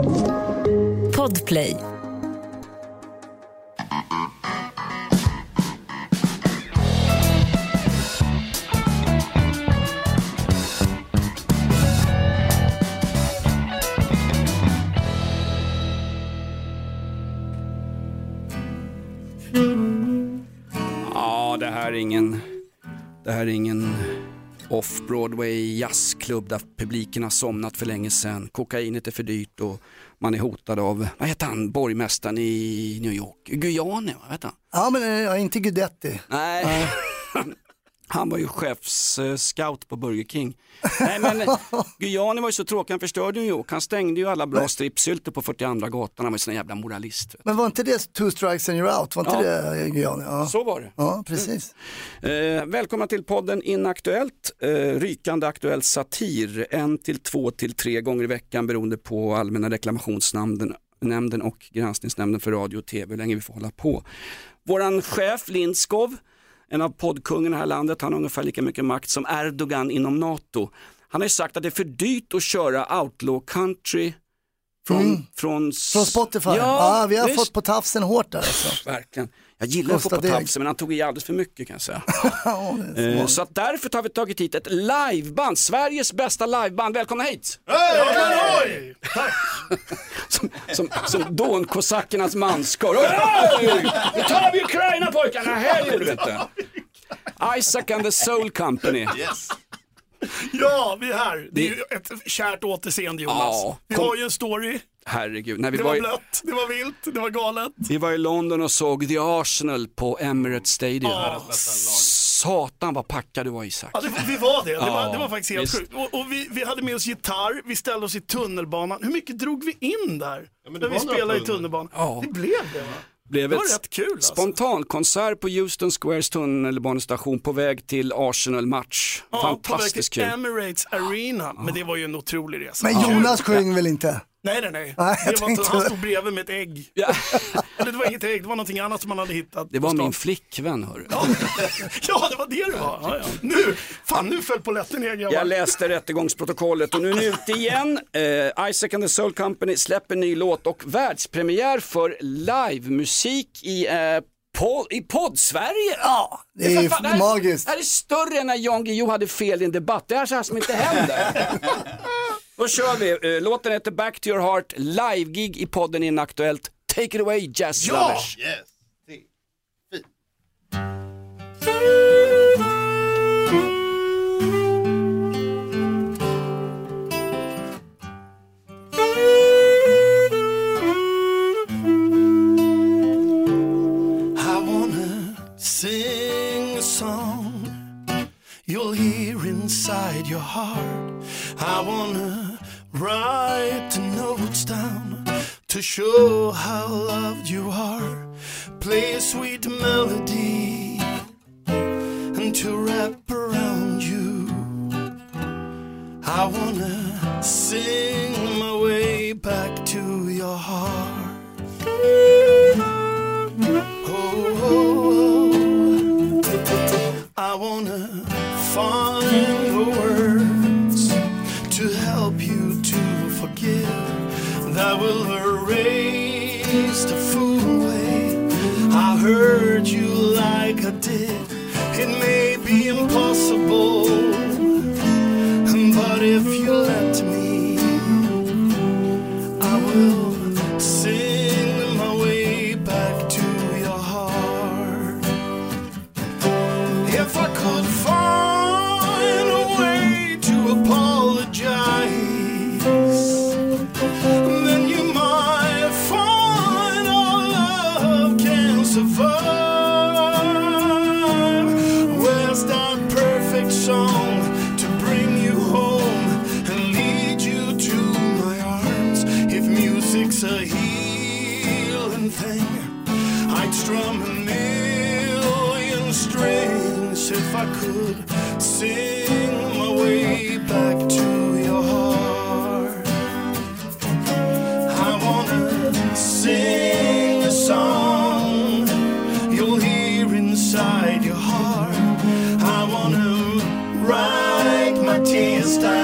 Podplay. Ja, det här är ingen, det här är ingen off-Broadway jazzklubb där publiken har somnat för länge sedan. Kokainet är för dyrt och man är hotad av, vad heter han, borgmästaren i New York? Guyane, vad heter han? Ja men eh, inte Guidetti. Nej, han var ju chefsscout på Burger King. Nej men Guyane var ju så tråkig, han förstörde New York. Han stängde ju alla bra strippsylter på 42 gatan, han var ju sån jävla moralist. Men var inte det two strikes and you're out? Var inte Ja. det eh, Guyane? Ja. Så var det. ja, precis. Eh, välkomna till podden Inaktuellt, eh, rykande aktuell satir, en till två till tre gånger i veckan beroende på Allmänna reklamationsnämnden nämnden och Granskningsnämnden för radio och tv, hur länge vi får hålla på. Våran chef Lindskov, en av poddkungarna i det här landet, han har ungefär lika mycket makt som Erdogan inom NATO. Han har ju sagt att det är för dyrt att köra outlaw country från, från, Mm. Från Spotify. Ja, Ja, vi har visst. fått på tafsen hårt där alltså. Verkligen. Jag gillar att få på tafsen men han tog i alldeles för mycket kan jag säga. Så Eh. Så att därför har vi tagit hit ett liveband, Sveriges bästa liveband. Välkomna hit! Oj! Tack! Som, som, som dånkosackernas manskar. Oj! Nu tar vi Ukraina pojkarna, helvete! Isaac and the Soul Company. Ja, vi är här. Det är ju ett kärt återseende Jonas. Ja, vi har ju en story. Herregud, när vi Det var, var i, blött, det var vilt, det var galet. vi var i London och såg The Arsenal på Emirates Stadium. Satan vad packad du var Isak. Ja, det, vi var det. Det, Ja, var, det var faktiskt helt visst. sjukt. Och, och vi, vi hade med oss gitarr, vi ställde oss i tunnelbanan. Hur mycket drog vi in där? det när vi spelade i tunnelbanan. Ja. Det blev det va? blev Det var ett rätt kul alltså. spontankonsert på Houston Squares tunnelbanestation på väg till Arsenal-match. Ja, på väg Fantastiskt till kul. Emirates Arena. Men det var ju en otrolig resa. Men Jonas sjöng väl inte? Nej, nej, nej. Nej, det var inte, han det. stod bredvid med ett ägg. Ja, Eller det var inget ägg, det var någonting annat som man hade hittat. det var min flickvän hörru. Ja, det var det det var. Ja, ja. Nu, fan nu föll polletten ner grabbar. Jag läste rättegångsprotokollet och nu är ni ute igen. Eh, Isaac and the Soul Company släpper ny låt och världspremiär för livemusik i, eh, i podd-Sverige. Ja, det är ju fan- det här- magiskt. Det här är större än när Jan Guillou hade fel i en debatt. Det är så här som inte händer. Då kör vi. Eh, Låten heter Back to your heart, live-gig i podden Inaktuellt. Take it away Jazz Ja! Lovers. Yes. I wanna sing a song you'll hear inside your heart. I wanna write notes down to show how loved you are. Play a sweet melody and to wrap around you. I wanna sing my way back to your heart. Oh, oh, oh. I wanna find this time.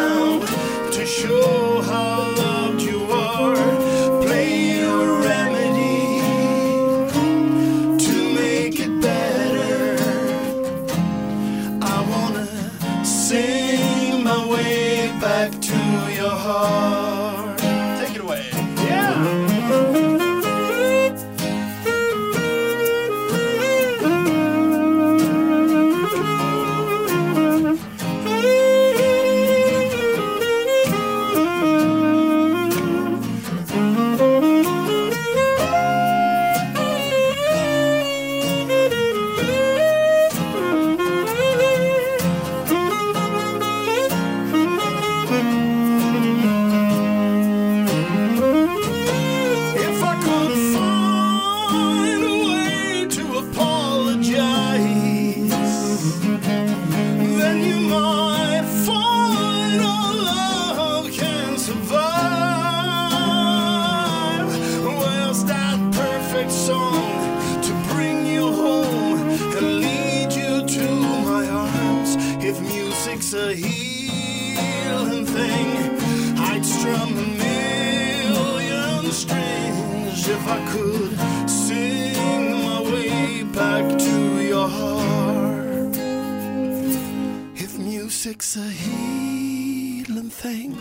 Music's a healing thing,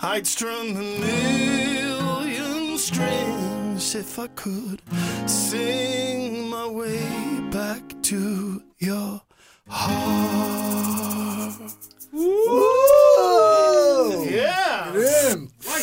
I'd strum a million strings if I could sing my way back to your heart. Yeah!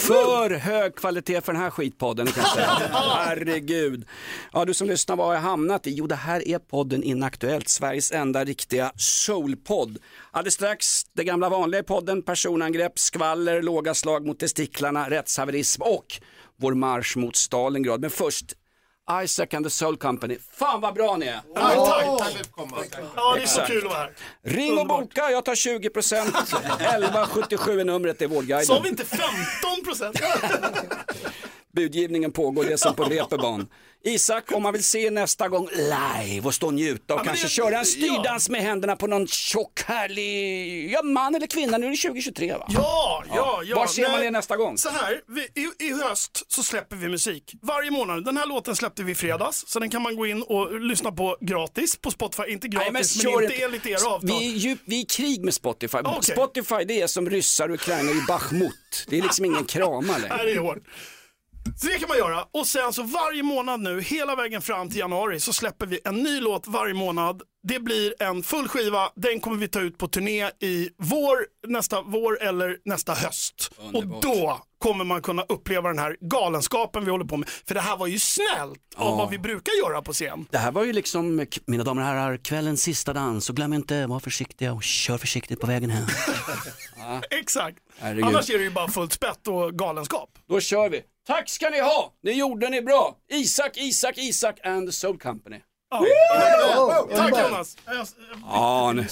För hög kvalitet för den här skitpodden kan jag säga. Herregud. Ja, du som lyssnar, vad har jag hamnat i? Jo, det här är podden Inaktuellt, Sveriges enda riktiga soulpodd. Alldeles strax, det gamla vanliga i podden, personangrepp, skvaller, låga slag mot testiklarna, rättshaverism och vår marsch mot Stalingrad. Men först, Isaac and the Soul Company. Fan vad bra ni är! Tack, tack. Tack för att komma. Ja, det är så kul att vara här. Ring och boka, jag tar 20%. 1177 är numret, det är Sa Vårdguiden. vi inte 15 procent? Budgivningen pågår, det är som på reeperbahn. Isak, om man vill se nästa gång live och stå och njuta och men kanske det- köra en styrdans med händerna på någon tjock härlig ja, man eller kvinna, nu är det 2023 va? Ja, ja, ja. Var ser man Nej, det nästa gång? Så här, vi, i, i höst så släpper vi musik. Varje månad. Den här låten släppte vi i fredags, så den kan man gå in och lyssna på gratis på Spotify. Inte Nej, gratis, kör men inte enligt era avtal. Vi är, djup, vi är i krig med Spotify. Okej. Spotify det är som ryssar och ukrainare i Bachmut. Det är liksom ingen kramare Nej, det är hårt. Så det kan man göra. Och sen så varje månad nu, hela vägen fram till januari, så släpper vi en ny låt varje månad. Det blir en full skiva, den kommer vi ta ut på turné i vår, nästa vår eller nästa höst. Underbart. Och då kommer man kunna uppleva den här galenskapen vi håller på med. För det här var ju snällt av vad vi brukar göra på scen. Det här var ju liksom, mina damer och herrar, kvällens sista dans och glöm inte, var försiktiga och kör försiktigt på vägen hem. Exakt. Herregud. Annars är det ju bara fullt spett och galenskap. Då kör vi. Tack ska ni ha, ni gjorde ni bra. Isak, Isak, Isak and the Soul Company. Ja. Tack Jonas. Jag, jag, Ja, nu,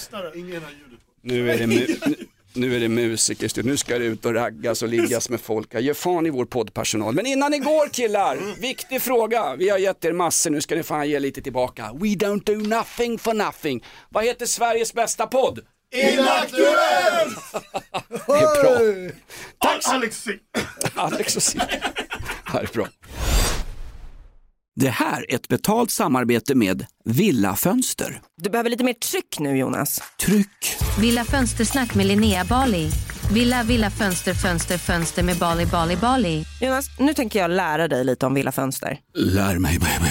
nu är det, mu- nu- nu är det musiker, nu ska det ut och raggas och liggas med folk. Ger fan i vår poddpersonal. Men innan ni går killar, viktig fråga. Vi har gett er massor, nu ska ni fan ge lite tillbaka. We don't do nothing for nothing. Vad heter Sveriges bästa podd? Inaktuellt! Det är bra. Tack Alex. Alex och Sigge. Det här är bra. Det här är ett betalt samarbete med Villa Fönster. Du behöver lite mer tryck nu Jonas. Tryck! Villa Fönstersnack med Linnea Bali. Villa, villa, fönster, fönster, fönster med Bali, Bali, Bali. Jonas, nu tänker jag lära dig lite om Villa Fönster. Lär mig baby.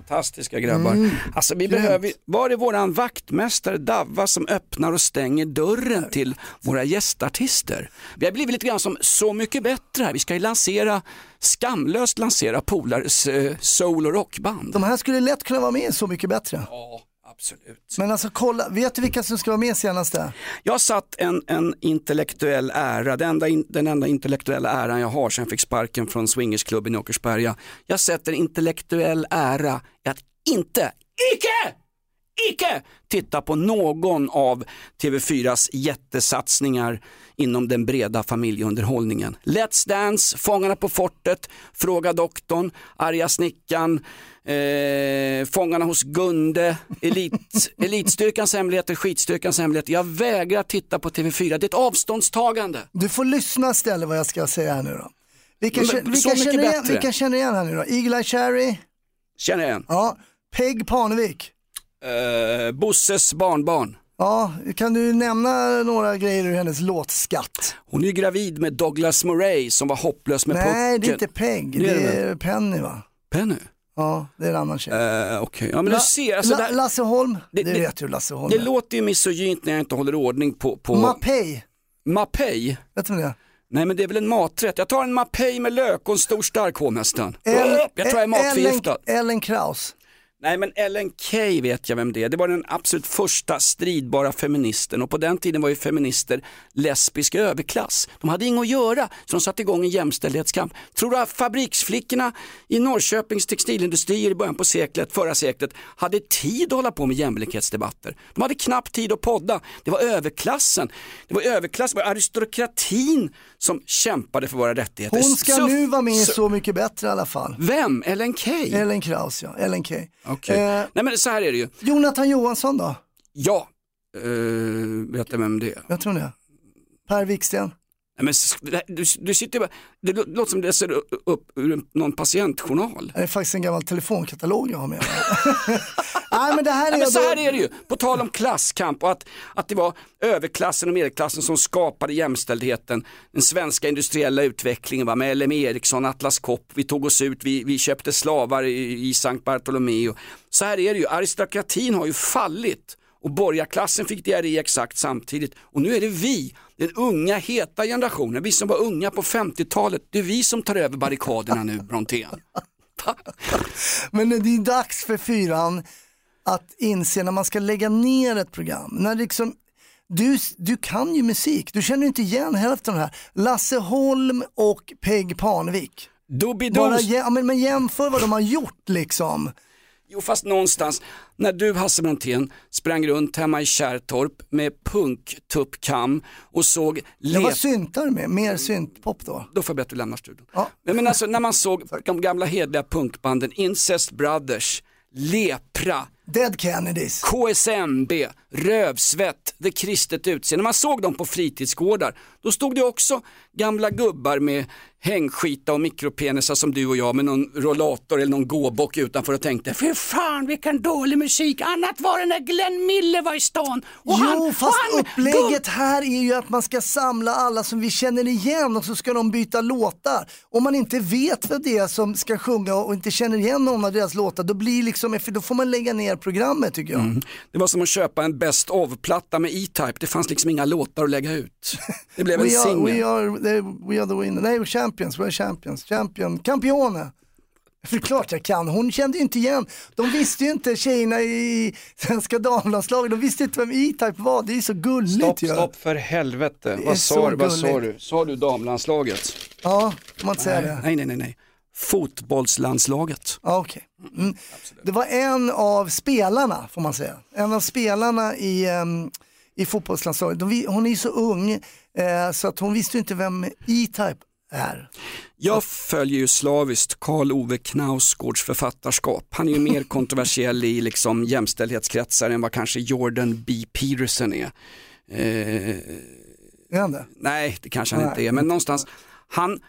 Fantastiska grabbar. Mm. Alltså vi behöver, var är våran vaktmästare Davva som öppnar och stänger dörren till våra gästartister? Vi har blivit lite grann som Så mycket bättre här. Vi ska ju lansera, skamlöst lansera Polares eh, soul och rockband. De här skulle lätt kunna vara med Så mycket bättre. Ja, absolut. Men alltså kolla, vet du vilka som ska vara med senaste? Jag satt en, en intellektuell ära, den enda, in, den enda intellektuella äran jag har sedan jag fick sparken från swingersklubben i Åkersberga. Jag sätter intellektuell ära i att inte, icke, icke titta på någon av TV4s jättesatsningar inom den breda familjeunderhållningen. Let's Dance, Fångarna på fortet, Fråga doktorn, Arga snickaren, eh, Fångarna hos Gunde, Elit, Elitstyrkans hemligheter, Skitstyrkans hemligheter. Jag vägrar titta på TV4, det är ett avståndstagande. Du får lyssna istället vad jag ska säga här nu då. Vilka, Men, vilka, känner, igen, vilka känner igen här nu då? Eagle Eye Cherry, Känner igen. ja. Peg Parnevik. Eh, Bosses barnbarn. Ja, kan du nämna några grejer ur hennes låtskatt? Hon är ju gravid med Douglas Murray som var hopplös med Nej, det är pucken. inte Peg, Det det är Penny va? Penny? Ja, det är en annan tjej. Eh, Okej, ja men La- du ser. Alltså, La- det, här- Lasse Holm, det, det- det- vet ju Lasse Holm det är. låter ju misogynt när jag inte håller ordning på, på Mapei, Mapei. vet du vad det är? Nej men det är väl en maträtt. Jag tar en mapei med lök och en stor stark hovmästaren. Jag tror jag är matförgiftad. Ellen, Ellen Kraus. Nej men Ellen Key vet jag vem det är. Det var den absolut första stridbara feministen och på den tiden var ju feminister lesbisk överklass. De hade inget att göra så de satte igång en jämställdhetskamp. Tror du att fabriksflickorna i Norrköpings textilindustrier i början på seklet, förra seklet hade tid att hålla på med jämlikhetsdebatter? De hade knappt tid att podda. Det var överklassen. Det var överklassen, det var aristokratin som kämpade för våra rättigheter. Hon ska Så- nu vara med i så- Så mycket bättre i alla fall. Vem? Ellen Key? Ellen Kraus ja, Ellen Key. Okej. Eh, Nej men så här är det ju. Jonathan Johansson då? Ja, uh, vet jag vem det är? Jag tror det. Per Wiksten. Nej, men, du, du sitter bara, det lå- låter som du läser upp ur någon patientjournal. Det är faktiskt en gammal telefonkatalog jag har med mig. Nej men det här är Nej, men så här är det ju, på tal om klasskamp och att, att det var överklassen och medelklassen som skapade jämställdheten, den svenska industriella utvecklingen va, med LM Ericsson, Atlas Copco, vi tog oss ut, vi, vi köpte slavar i, i Sankt Bartolomeo. Så här är det ju, aristokratin har ju fallit och borgarklassen fick diarré exakt samtidigt och nu är det vi, den unga heta generationen, vi som var unga på 50-talet, det är vi som tar över barrikaderna nu Brontén. Men det är dags för fyran att inse när man ska lägga ner ett program. När liksom, du, du kan ju musik, du känner inte igen hälften av det här. Lasse Holm och Peg Parnevik. Bara, ja, men, men jämför vad de har gjort liksom. Jo fast någonstans, när du Hasse Brontén sprang runt hemma i Kärrtorp med punktuppkam och såg Jag var syntar med, mer syntpop då. Då får jag be att du lämnar studion. Ja. Men alltså när man såg de gamla hedliga punkbanden, Incest Brothers, Lepra, Dead Kennedys. KSMB, Rövsvett, Det kristet utseende. När man såg dem på fritidsgårdar, då stod det också gamla gubbar med hängskita och mikropenisar som du och jag med någon rollator eller någon gåbock utanför och tänkte, fy fan vilken dålig musik, annat var det när Glenn Miller var i stan. Och han, jo, och fast han, upplägget här är ju att man ska samla alla som vi känner igen och så ska de byta låtar. Om man inte vet vad det är som ska sjunga och inte känner igen någon av deras låtar, då, blir liksom, för då får man lägga ner programmet tycker jag. Mm. Det var som att köpa en Best of-platta med E-Type, det fanns liksom inga låtar att lägga ut. Det blev en singel. we, are, we are the winner, nej champions, we are champions, champion, campione. För klart jag kan, hon kände ju inte igen, de visste ju inte tjejerna i svenska damlandslaget, de visste inte vem E-Type var, det är så gulligt Stopp, ju. stopp för helvete. Vad så sa, du, vad sa du? Sa du damlandslaget? Ja, man säga det? Nej, nej, nej, nej. Fotbollslandslaget. Ja, okej. Mm. Det var en av spelarna, får man säga. En av spelarna i, um, i fotbollslandslaget. De, hon är ju så ung eh, så att hon visste inte vem E-Type är. Jag följer ju slaviskt Karl Ove Knausgårds författarskap. Han är ju mer kontroversiell i liksom jämställdhetskretsar än vad kanske Jordan B. Peterson är. Eh, Är han det? nej, det kanske han Nej. inte är, men någonstans, han,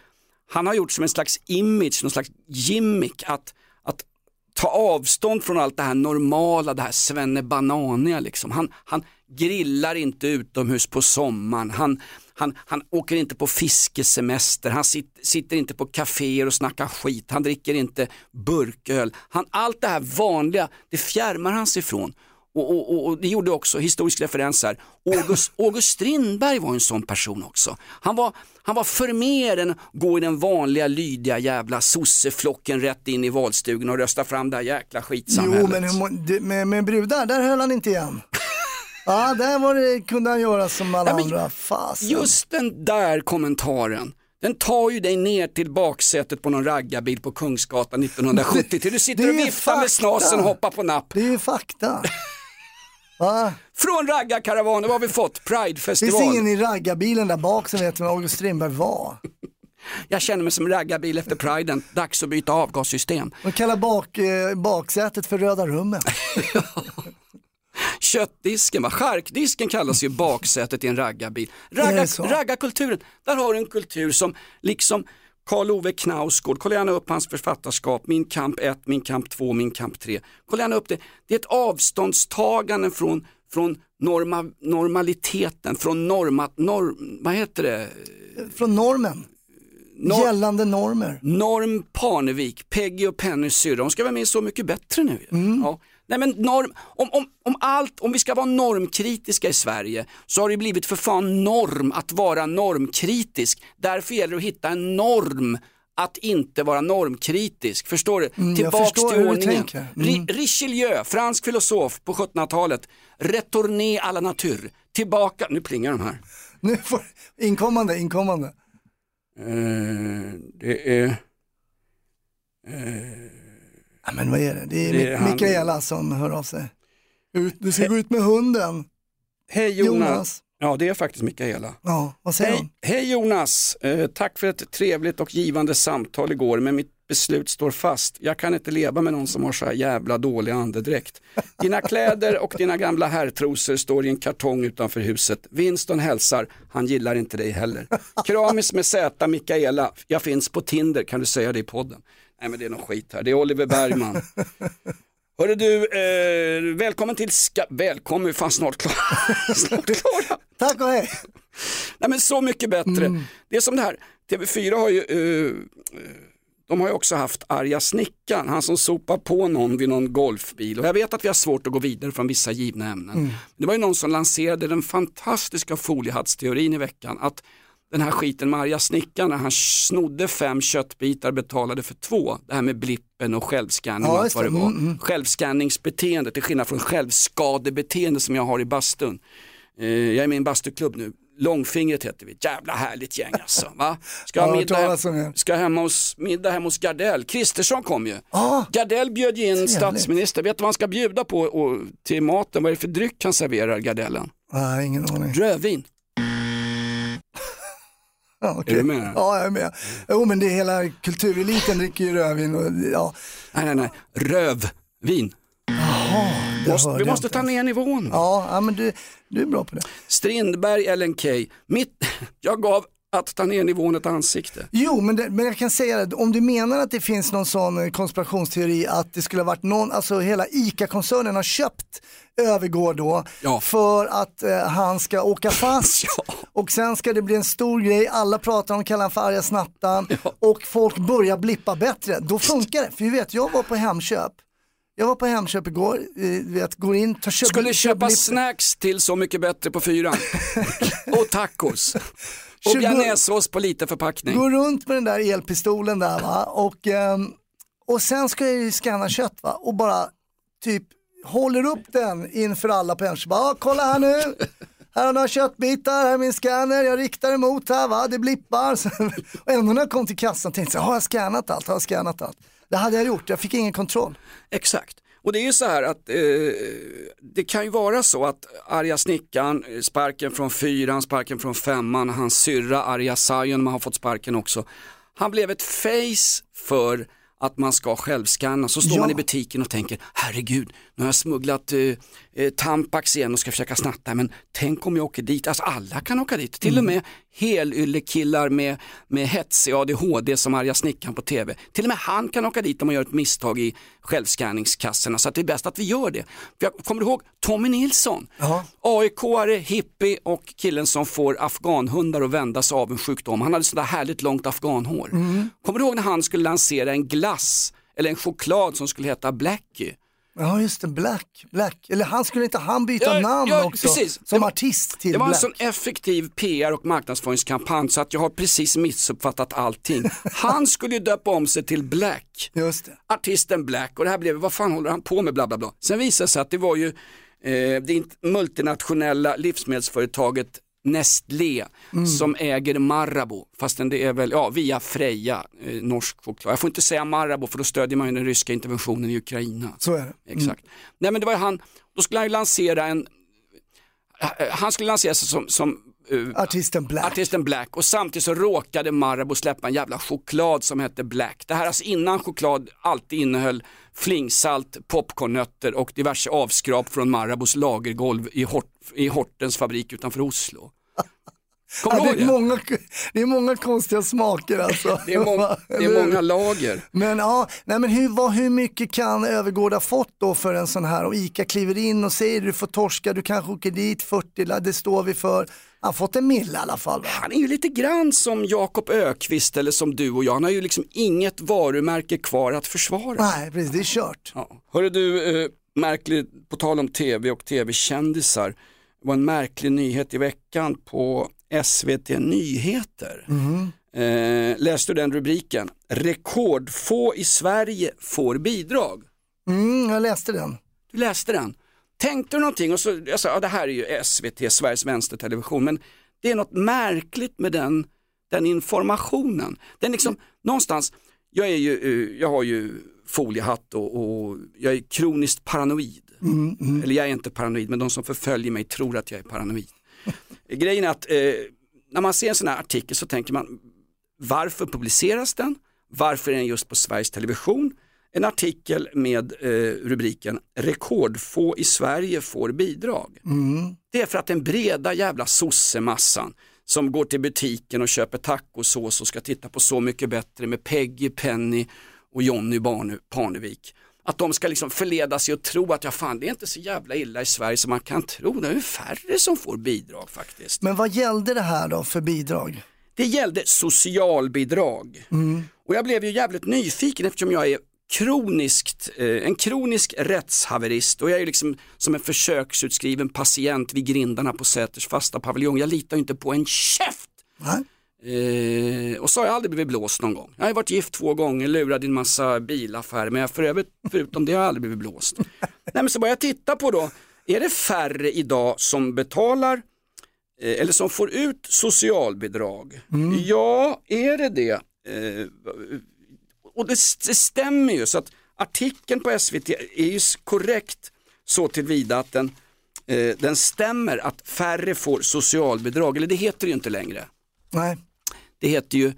han har gjort som en slags image, någon slags gimmick att, att ta avstånd från allt det här normala, det här svennebananiga liksom. Han, han grillar inte utomhus på sommaren, han, han, han åker inte på fiskesemester, han sit, sitter inte på kaféer och snackar skit, han dricker inte burköl. Han, allt det här vanliga, det fjärmar han sig ifrån. Och, och, och, och det gjorde också, historisk referens här, August, August Strindberg var en sån person också. Han var, han var för mer än gå i den vanliga lydiga jävla sosseflocken rätt in i valstugan och rösta fram det här jäkla skitsamhället. Jo, men hur med, med brudar, där höll han inte igen. Ja, där var det, kunde han göra som alla Ja, men andra. Fasen. Just den där kommentaren, den tar ju dig ner till baksätet på någon raggarbil på Kungsgatan 1970 till du sitter och viftar med snasen och hoppar på napp. Det är ju fakta. Va? Från raggarkaravanen, vad har vi fått? Det Pridefestival. finns ingen i raggarbilen där bak som vet vem August Strindberg var. Jag känner mig som raggarbil efter priden, dags att byta avgassystem. De kallar bak, eh, baksätet för röda rummet. Köttdisken, va? charkdisken kallas ju baksätet i en raggarbil. Det så? raggarkulturen, där har du en kultur som liksom Karl Ove Knausgård, kolla gärna upp hans författarskap, Min kamp 1, Min kamp 2, Min kamp 3. Kolla gärna upp det. Det är ett avståndstagande från, från norma, normaliteten, från normat, norm, vad heter det? Från normen. Nor- Gällande normer. Norm Parnevik, Peggy och Pennys syrra, hon ska vara med Så mycket bättre nu. Ja. Nej, men norm, om, om, om, allt, om vi ska vara normkritiska i Sverige så har det blivit för fan norm att vara normkritisk. Därför gäller det att hitta en norm att inte vara normkritisk. Förstår du? jag Tillbaks till ordningen. Mm. Ri- Richelieu, fransk filosof på 1700-talet. Retourné à la nature. Tillbaka, nu plingar de här. Nu får, inkommande, inkommande. Eh, det är... Ja, men vad är det? Det är, Det är han- Mikaela som hör av sig. Ut, du ska gå ut med hunden. Hej Jonas. Jonas. Ja, det är faktiskt Mikaela. Ja, vad säger hon? Hej, hej Jonas, eh, tack för ett trevligt och givande samtal igår, men mitt beslut står fast. Jag kan inte leva med någon som har så här jävla dålig andedräkt. Dina kläder och dina gamla herrtrosor står i en kartong utanför huset. Winston hälsar, han gillar inte dig heller. Kramis med Z, Mikaela, jag finns på Tinder, kan du säga det i podden? Nej men det är någon skit här, det är Oliver Bergman. Hörru du, eh, välkommen till Ska... Välkommen, vi är fan snart klara. snart klara. Tack och hej. Nej men så mycket bättre. Mm. Det är som det här, TV4 har ju, eh, de har ju också haft arga snickaren, han som sopar på någon vid någon golfbil. Och jag vet att vi har svårt att gå vidare från vissa givna ämnen. Mm. Det var ju någon som lanserade den fantastiska foliehattsteorin i veckan. Att den här skiten med arga snickaren, när han snodde fem köttbitar betalade för två. Det här med blippen och självscanning Ja, och allt just vad det det. var. Mm, mm. Självscanningsbeteende till skillnad från självskadebeteende som jag har i bastun. Eh, jag är med i en bastuklubb nu. Långfingret heter vi, jävla härligt gäng alltså. Va? Ska, hört middag, ska hemma hos, middag hemma hos Gardell. Kristersson kom ju. Ah, Gardell bjöd ju in Trevligt. statsminister. Vet du vad han ska bjuda på och, till maten? Vad är det för dryck han serverar, Gardellen? nej, ingen aning. Rödvin. Ja, okej. Är du med? Ja, jag är med. Jo, men det är hela kultureliten dricker ju rödvin och ja. Nej, nej, nej. Rövvin. det Måste, vi måste ta ner nivån. Ja, ja, men du, du är bra på det. Strindberg, Ellen Key. Mitt, jag gav att ta ner nivån ett ansikte. Jo, men, det, men jag kan säga det, om du menar att det finns någon sån eh, konspirationsteori att det skulle ha varit någon, alltså hela ICA-koncernen har köpt Övergård då Ja. för att eh, han ska åka fast Ja. och sen ska det bli en stor grej, alla pratar om kallar för arga snattan Ja. och folk börjar blippa bättre. Då funkar det, för vi vet, jag var på Hemköp jag var på Hemköp igår, eh, vet, går in, tar köp, Skulle köpa snacks till Så mycket bättre på fyran. och tacos. Och bearnaisesås på lite förpackning. Går runt med den där elpistolen där va och, ehm, och sen ska jag ju scanna kött va och bara typ håller upp den inför alla på Hemköp. Ja, kolla här nu. Här har några köttbitar, här är min scanner, jag riktar emot här va, det blippar. Och ändå när jag kom till kassan tänkte jag, har jag scannat allt, har jag scannat allt? Det hade jag gjort, jag fick ingen kontroll. Exakt. Och det är ju så här att eh, det kan ju vara så att arga snickaren, eh, sparken från fyran, sparken från femman, hans syrra arga Sion har fått sparken också. Han blev ett face för att man ska självscanna. Så står Ja. man i butiken och tänker, herregud, nu har jag smugglat eh, eh, Tampax igen och ska försöka snatta, men tänk om jag åker dit. Alltså alla kan åka dit, till och med helyllekillar med, med hetsig ADHD som arga snickaren på tv. Till och med han kan åka dit om man gör ett misstag i självskanningskassorna så att det är bäst att vi gör det. För jag kommer ihåg Tommy Nilsson? AIK-are, hippie och killen som får afghanhundar att vändas av en sjukdom. Han hade sådär härligt långt afghanhår. Kommer du ihåg när han skulle lansera en glass eller en choklad som skulle heta Blackie? Ja just det, Black, Black. Eller han skulle inte han byta Ja, namn ja, också? precis. Som var- artist till Det var en Black. sån effektiv PR och marknadsföringskampanj så att jag har precis missuppfattat allting. Han skulle ju döpa om sig till Black, Just det. artisten Black och det här blev, vad fan håller han på med bla bla bla. Sen visade det sig att det var ju eh, det multinationella livsmedelsföretaget Nestlé som äger Marabou, fastän det är väl, ja via Freja, eh, norsk choklad. Jag får inte säga Marabou för då stödjer man ju den ryska interventionen i Ukraina. Så är det. Exakt. Nej men det var ju han, då skulle han ju lansera en, eh, han skulle lansera sig som, som eh, Artisten Black. artisten Black och samtidigt så råkade Marabou släppa en jävla choklad som hette Black. Det här alltså innan choklad alltid innehöll flingsalt, popcornnötter och diverse avskrap från Marabous lagergolv i, Hort, i Hortens fabrik utanför Oslo. Ja, det, är det? många, det är många konstiga smaker alltså. Det är, många, det är många lager. Men ja, nej men hur, vad, hur mycket kan Övergård fått då för en sån här? Och ICA kliver in och säger du får torska, du kanske åker dit 40, la- det står vi för. Han har fått en mille i alla fall. Va? Han är ju lite grann som Jakob Ökvist eller som du och jag. Han har ju liksom inget varumärke kvar att försvara. Nej, precis, det är kört. Ja. Hörru du, eh, märkligt, på tal om tv och tv-kändisar. Var en märklig nyhet i veckan på SVT Nyheter. Eh, läste du den rubriken? Rekordfå i Sverige får bidrag. Mm, jag läste den. Du läste den. Tänkte du någonting och så, jag sa, ja, det här är ju SVT, Sveriges vänstertelevision, men det är något märkligt med den, den informationen. Den liksom, någonstans, jag, är ju, eh, jag har ju foliehatt och, och jag är kroniskt paranoid. Eller jag är inte paranoid, men de som förföljer mig tror att jag är paranoid. Grejen är att eh, när man ser en sån här artikel så tänker man, varför publiceras den? Varför är den just på Sveriges Television? En artikel med eh, rubriken Rekordfå i Sverige får bidrag. Det är för att den breda jävla sossemassan som går till butiken och köper tacosås och ska titta på Så mycket bättre med Peggy, Penny och Jonny Barne- Parnevik. Att de ska liksom förleda sig och tro att ja fan det är inte så jävla illa i Sverige som man kan tro. Det är ju färre som får bidrag faktiskt. Men vad gällde det här då för bidrag? Det gällde socialbidrag. Och jag blev ju jävligt nyfiken eftersom jag är kroniskt, eh, en kronisk rättshaverist och jag är ju liksom som en försöksutskriven patient vid grindarna på Säters fasta paviljong. Jag litar ju inte på en käft. Nej? Eh, och så har jag aldrig blivit blåst någon gång. Jag har varit gift två gånger, lurad i en massa bilaffärer, men jag för övrigt, förutom det har jag aldrig blivit blåst. Nej men så börjar jag titta på då, är det färre idag som betalar eh, eller som får ut socialbidrag? Ja, är det det? Eh, och det, det stämmer ju så att artikeln på SVT är ju korrekt så tillvida att den, eh, den stämmer att färre får socialbidrag, eller det heter det ju inte längre. Nej, Det heter ju,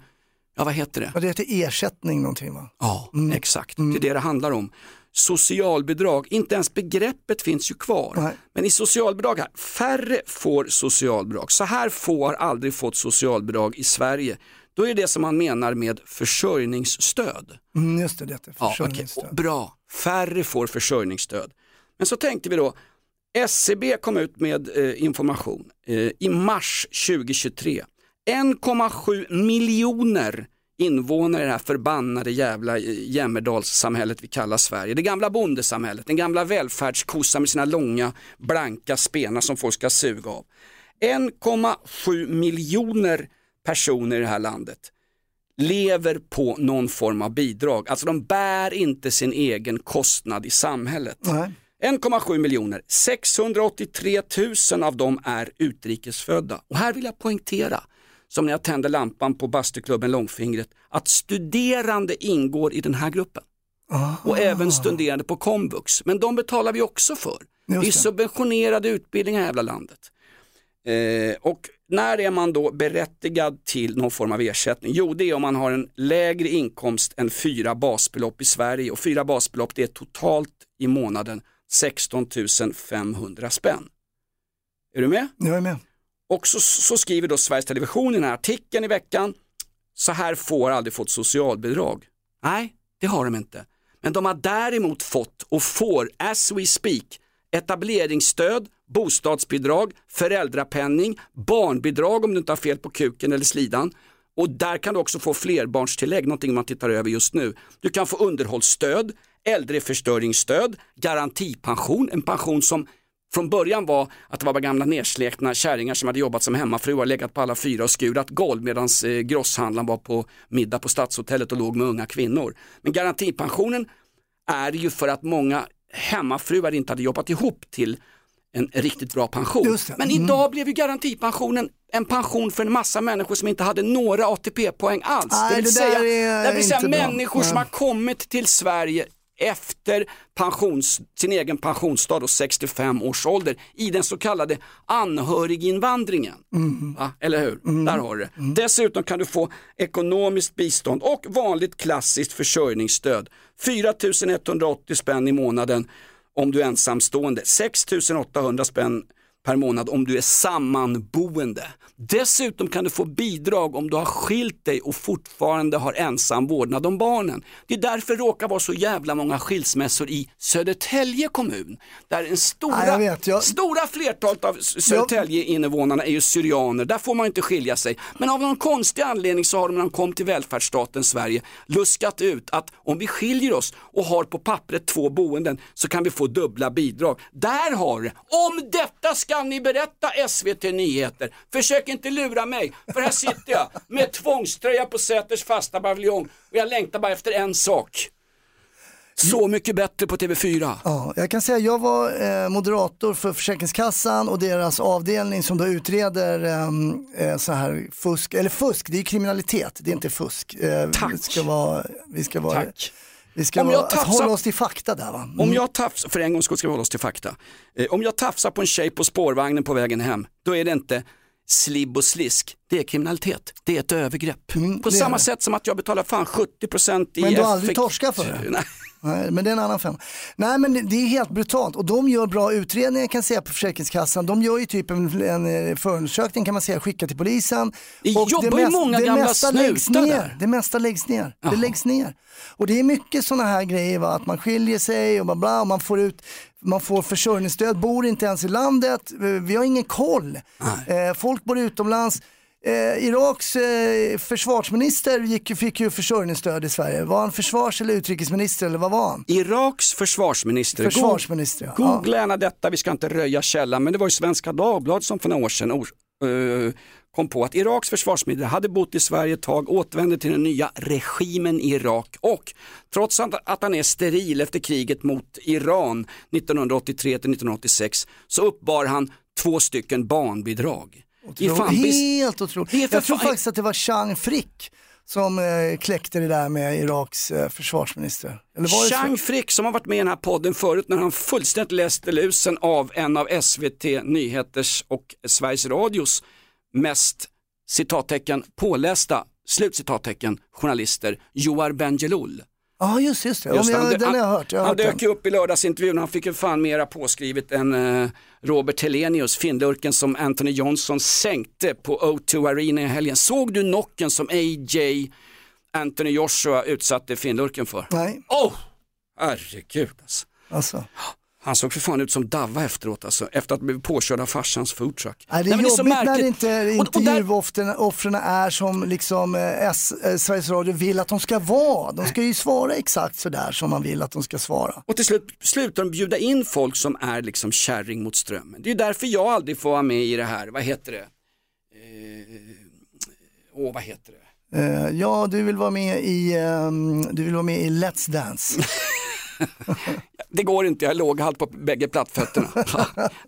ja vad heter det? och det heter ersättning någonting va? Ja, exakt. Det är det det handlar om. Socialbidrag, inte ens begreppet finns ju kvar. Nej. Men i socialbidrag, här, färre får socialbidrag. Så här få har aldrig fått socialbidrag i Sverige. Då är det som man menar med försörjningsstöd. Mm, just det, det heter Ja, försörjningsstöd. Och Bra, färre får försörjningsstöd. Men så tänkte vi då, SCB kom ut med eh, information eh, i mars 2023. 1,7 miljoner invånare i det här förbannade jävla eh, jämmerdalssamhället vi kallar Sverige. Det gamla bondesamhället, den gamla välfärdskossan med sina långa blanka spenar som folk ska suga av. 1,7 miljoner personer i det här landet lever på någon form av bidrag. Alltså de bär inte sin egen kostnad i samhället. Nej. 1,7 miljoner, 683 000 av dem är utrikesfödda. Och här vill jag poängtera, som när jag tände lampan på bastuklubben Långfingret, att studerande ingår i den här gruppen. Och även studerande på komvux. Men de betalar vi också för. Det är subventionerade utbildningar i hela landet. Eh, och när är man då berättigad till någon form av ersättning? Jo, det är om man har en lägre inkomst än fyra basbelopp i Sverige och fyra basbelopp det är totalt i månaden 16 500 spänn. Är du med? Jag är med. Och så, så skriver då Sveriges Television i den här artikeln i veckan, så här får aldrig fått socialbidrag. Nej, det har de inte. Men de har däremot fått och får, as we speak, etableringsstöd, bostadsbidrag, föräldrapenning, barnbidrag om du inte har fel på kuken eller slidan. Och där kan du också få flerbarnstillägg, någonting man tittar över just nu. Du kan få underhållsstöd, äldreförstöringsstöd, garantipension, en pension som från början var att det var bara gamla nerslekna kärringar som hade jobbat som hemmafruar, legat på alla fyra och skurat golv medan eh, grosshandlaren var på middag på Stadshotellet och låg med unga kvinnor. Men garantipensionen är ju för att många hemmafruar inte hade jobbat ihop till en riktigt bra pension. Men Mm. idag blev ju garantipensionen en pension för en massa människor som inte hade några ATP-poäng alls. Nej, det vill det säga, är det vill säga inte bra. människor som har kommit till Sverige efter pensions, sin egen pensionsdag och 65 års ålder i den så kallade anhöriginvandringen. Mm. Va? Eller hur? Där har du det. Dessutom kan du få ekonomiskt bistånd och vanligt klassiskt försörjningsstöd. 4 180 spänn i månaden om du är ensamstående, 6 800 spänn per månad om du är sammanboende. Dessutom kan du få bidrag om du har skilt dig och fortfarande har ensam vårdnad om barnen. Det är därför det råkar vara så jävla många skilsmässor i Södertälje kommun. Där en stora, Ja, jag vet, jag- stora flertalet av Södertälje-invånarna är ju syrianer, där får man inte skilja sig. Men av någon konstig anledning så har de när de kom till välfärdsstaten Sverige luskat ut att om vi skiljer oss och har på pappret två boenden så kan vi få dubbla bidrag. Där har det. Om detta ska ni berätta SVT Nyheter. Försök inte lura mig, för här sitter jag med tvångströja på Säters fasta paviljong och jag längtar bara efter en sak. Så mycket bättre på TV4. Ja, jag kan säga jag var eh, moderator för Försäkringskassan och deras avdelning som då utreder ehm, eh, så här fusk, eller fusk, det är kriminalitet, det är inte fusk. Eh, Tack. Vi ska vara, vi ska vara, Tack. Vi ska Om vara, jag att tafsar- hålla oss till fakta där va. Mm. Om jag tafsar, för en gång ska vi hålla oss till fakta. Eh, om jag tafsar på en tjej på spårvagnen på vägen hem, då är det inte slibb och slisk, det är kriminalitet, det är ett övergrepp. på Mm, är samma sätt som att jag betalar fan 70% i Men du har aldrig torskat för det? Nej. Nej, men det är en annan femma. Nej men det- är helt brutalt och de gör bra utredningar kan jag säga på Försäkringskassan. De gör ju typ en, en eh, förundersökning kan man säga, skickar till polisen. Det jobbar ju många det gamla mesta läggs ner. där. Det mesta läggs ner. Jaha. Det läggs ner. Och det är mycket sådana här grejer va? att man skiljer sig och bla bla och man får ut man får försörjningsstöd, bor inte ens i landet, Eh, vi har ingen koll. Eh, folk bor utomlands. Eh, Iraks eh, försvarsminister gick, fick ju försörjningsstöd i Sverige. Var han försvars eller utrikesminister eller vad var han? Iraks försvarsminister, Försvarsminister, ja. Go- googla gärna detta, vi ska inte röja källan, men det var ju Svenska Dagbladet som för några år sedan eh, kom på att Iraks försvarsminister hade bott i Sverige ett tag, återvände till den nya regimen i Irak och trots att, att han är steril efter kriget mot Iran 1983 till 1986 så uppbar han två stycken barnbidrag. Fan bis- Helt otroligt. Jag tror fan- faktiskt att det var Chang Frick som eh, kläckte det där med Iraks eh, försvarsminister. Eller var? Chang Frick som har varit med i den här podden förut när han fullständigt läste lusen av en av SVT Nyheters och Sveriges Radios mest citattecken pålästa slutcitattecken journalister Joar Bendjelloul. Ja just, just det, ja, Just jag, han- den har jag hört. Jag har han hört dök ju upp i lördagsintervjun, han fick ju fan mera påskrivet än eh, Robert Helenius, finlurken som Anthony Johnson sänkte på O2 Arena i helgen. Såg du knocken som AJ Anthony Joshua utsatte finlurken för? Nej, Åh, herregud alltså. alltså. Han såg för fan ut som Davva efteråt alltså, efter att ha blivit påkörd av farsans foodtruck. Nej, det är Nej, men jobbigt när märkligt. inte Och- och där- intervjuoffren är som liksom, eh, S, eh, Sveriges Radio vill att de ska vara. De ska ju svara exakt sådär som man vill att de ska svara. Och till slut slutar de bjuda in folk som är liksom kärring mot strömmen. Det är därför jag aldrig får vara med i det här, vad heter det? Eh, Åh, vad heter det? Eh, ja, du vill vara med i, ehm, du vill vara med i Let's Dance. Det går inte, jag är låghalt på bägge plattfötterna.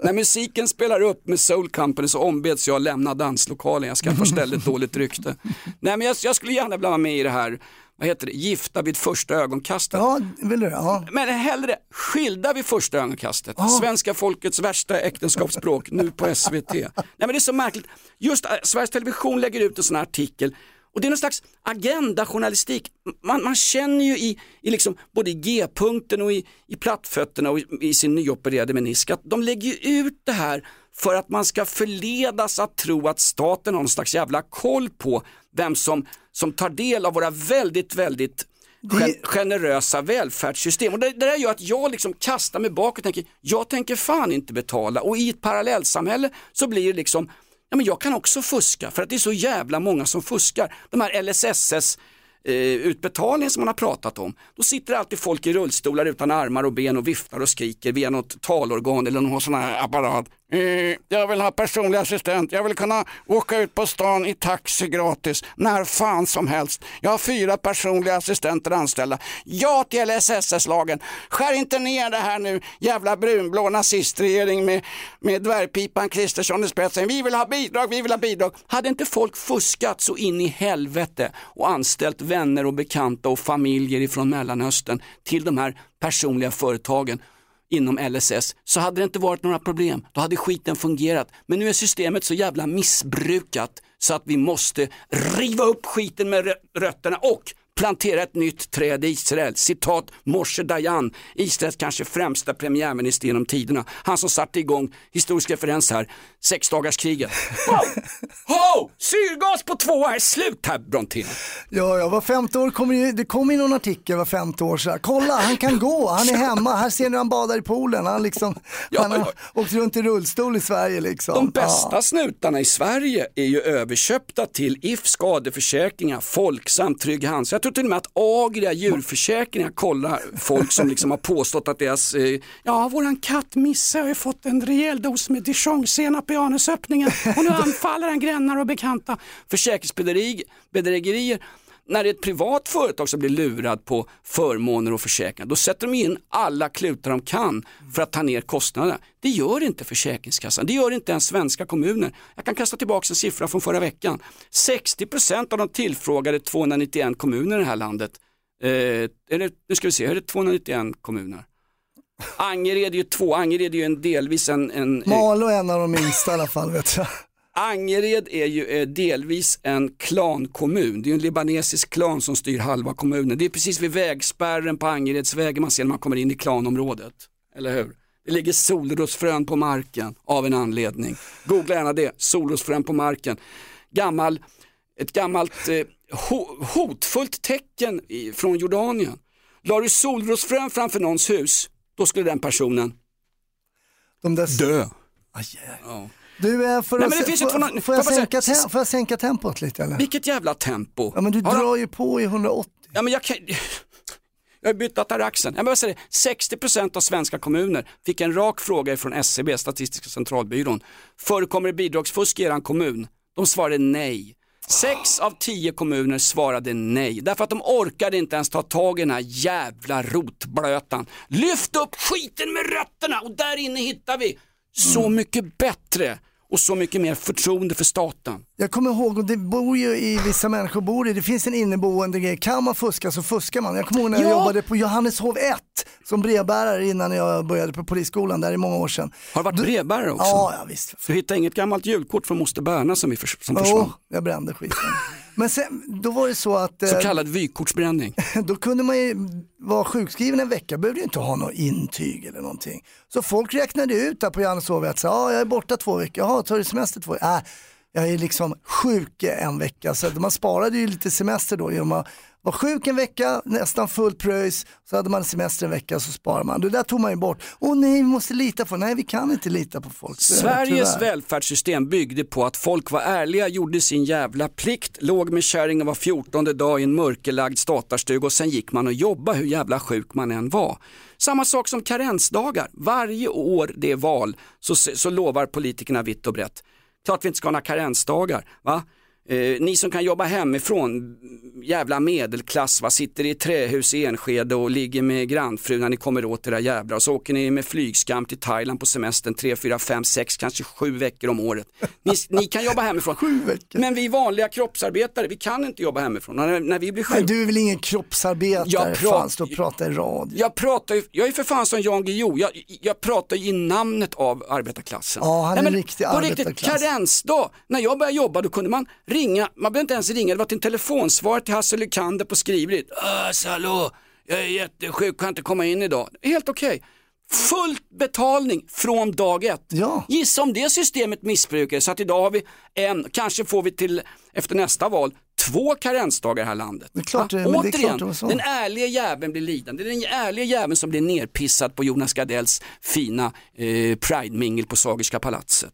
När musiken spelar upp med Soul Company så ombeds jag lämna danslokalen, jag skaffar stället dåligt rykte. Nej men jag, jag skulle gärna vilja vara med i det här, vad heter det, Gifta vid första ögonkastet. Ja, vill du? Ja. Men hellre skilda vid första ögonkastet. Svenska folkets värsta äktenskapsspråk nu på SVT. Nej men det är så märkligt. Just äh, Sveriges Television lägger ut en sån här artikel och det är någon slags agendajournalistik. Man, man känner ju i, i liksom, både i G-punkten och i, i plattfötterna och i, i sin nyopererade menisk att de lägger ju ut det här för att man ska förledas att tro att staten har någon slags jävla koll på vem som, som tar del av våra väldigt, väldigt gen generösa välfärdssystem. Och det, det där gör att jag liksom kastar mig bakåt och tänker, jag tänker fan inte betala. Och i ett parallellsamhälle så blir det liksom, ja men jag kan också fuska för att det är så jävla många som fuskar. De här LSSS eh, utbetalningen som man har pratat om. Då sitter alltid folk i rullstolar utan armar och ben och viftar och skriker via något talorgan eller någon sån här apparat. Mm, jag vill ha personlig assistent, jag vill kunna åka ut på stan i taxi gratis när fan som helst. Jag har fyra personliga assistenter anställda. Ja till LSSS-lagen. Skär inte ner det här nu, jävla brunblå nazistregering med, med dvärgpipan Kristersson i spetsen. Vi vill ha bidrag, vi vill ha bidrag. Hade inte folk fuskat så in i helvete och anställt vänner och bekanta och familjer ifrån Mellanöstern till de här personliga företagen inom LSS så hade det inte varit några problem. Då hade skiten fungerat. Men nu är systemet så jävla missbrukat så att vi måste riva upp skiten med rötterna och plantera ett nytt träd i Israel. Citat Moshe Dayan, Israels kanske främsta premiärminister genom tiderna. Han som satte igång, historisk referens här, sexdagarskriget. Wow! Ho! Syrgas på två är slut här Brontén. Ja, ja, var femte år kommer ju, det kommer ju någon artikel var femte år så här. Kolla, han kan gå, han är hemma, här ser ni han badar i poolen. Han, liksom, Ja, han har ja. åkt runt i rullstol i Sverige liksom. De bästa Ja. snutarna i Sverige är ju överköpta till If skadeförsäkringar, Folksam, Trygg Hansa. Jag tror till och med att Agria djurförsäkringar kollar folk som liksom har påstått att deras, eh, ja våran katt Misse har ju fått en rejäl dos med dijonsenap pianosöppningen och nu anfaller han grannar och bekanta. Försäkringsbedrägerier när det är ett privat företag som blir lurad på förmåner och försäkringar, då sätter de in alla klutar de kan för att ta ner kostnaderna. Det gör inte Försäkringskassan, det gör inte ens svenska kommuner. Jag kan kasta tillbaka en siffra från förra veckan. 60% av de tillfrågade 291 kommuner i det här landet, eh, är det, nu ska vi se, är det 291 kommuner? Angered är ju två, Angered är ju en delvis en, en Malå är en av de minsta i alla fall vet jag. Angered är ju eh, delvis en klankommun. Det är ju en libanesisk klan som styr halva kommunen. Det är precis vid vägspärren på Angeredsvägen man ser när man kommer in i klanområdet. Eller hur? Det ligger solrosfrön på marken av en anledning. Googla gärna det, solrosfrön på marken. Gammal, ett gammalt eh, ho hotfullt tecken i, från Jordanien. La du solrosfrön framför någons hus, då skulle den personen De där... dö. Aj, Ja. Du, eh, får, Nej, men det finns ju får, två- får, jag sänka säga- får jag sänka tempot lite eller? Vilket jävla tempo. Ja men du Har han- drar ju på i 180. Ja, men jag, kan... jag har bytt ataraxen. Jag säger det, 60% av svenska kommuner fick en rak fråga från SCB, Statistiska centralbyrån. Förekommer det bidragsfusk i er kommun? De svarade nej. Sex av tio kommuner svarade nej, därför att de orkade inte ens ta tag i den här jävla rotblötan. Lyft upp skiten med rötterna och där inne hittar vi så mycket bättre och så mycket mer förtroende för staten. Jag kommer ihåg, och det bor ju i vissa människor bor i, det finns en inneboende grej, kan man fuska så fuskar man. Jag kommer ihåg när jag Ja. jobbade på Johanneshov 1 som brevbärare innan jag började på polisskolan, där i många år sedan. Har du varit brevbärare också? Ja, ja visst. Du hittade inget gammalt julkort från moster Berna som, vi förs- som Jo, försvann? jag brände skiten. Men sen, då var det så att Så eh, kallad vykortsbränning. då kunde man ju vara sjukskriven en vecka, behövde ju inte ha något intyg eller någonting. Så folk räknade ut där på Johanneshov att ja, jag är borta två veckor, jaha, tar du semester två veckor? Äh, jag är liksom sjuk en vecka, så man sparade ju lite semester då genom att vara sjuk en vecka, nästan fullt pröjs, så hade man semester en vecka så sparar man. Det där tog man ju bort. Åh nej, vi måste lita på, nej vi kan inte lita på folk. Sveriges tyvärr. välfärdssystem byggde på att folk var ärliga, gjorde sin jävla plikt, låg med kärringen var fjortonde dag i en mörkelagd statarstuga och sen gick man och jobbade hur jävla sjuk man än var. Samma sak som karensdagar. Varje år det är val så, så lovar politikerna vitt och brett. Klart vi inte ska ha några karensdagar. Va? Eh, ni som kan jobba hemifrån, jävla medelklass, va? sitter i trähus i Enskede och ligger med grannfrun när ni kommer åt era jävlar och så åker ni med flygskam till Thailand på semestern 3, 4, 5, 6, kanske 7 veckor om året. Ni, ni kan jobba hemifrån. Men vi vanliga kroppsarbetare, vi kan inte jobba hemifrån. När, när vi blir Men du är väl ingen kroppsarbetare? Jag prat- Fan, stå och prata i radio. Jag pratar ju, jag är för fan som Jan Guillou, jag, jag pratar ju i namnet av arbetarklassen. Ja, han är men en riktig på riktigt, arbetarklass. karensdag, när jag började jobba då kunde man ringa, man behövde inte ens ringa, det var till en telefonsvar till Hasse Lykander på skriveriet. Ös, hallå, jag är jättesjuk, kan inte komma in idag. Helt okej. Fullt betalning från dag ett. Ja. Gissa om det systemet missbrukades så att idag har vi en, kanske får vi till efter nästa val två karensdagar i det här landet. Det är klart Va? men det är Återigen, klart det var så. den ärliga jäveln blir lidande. Det är den ärliga jäveln som blir nerpissad på Jonas Gardells fina eh, Pride-mingel på Sagerska palatset.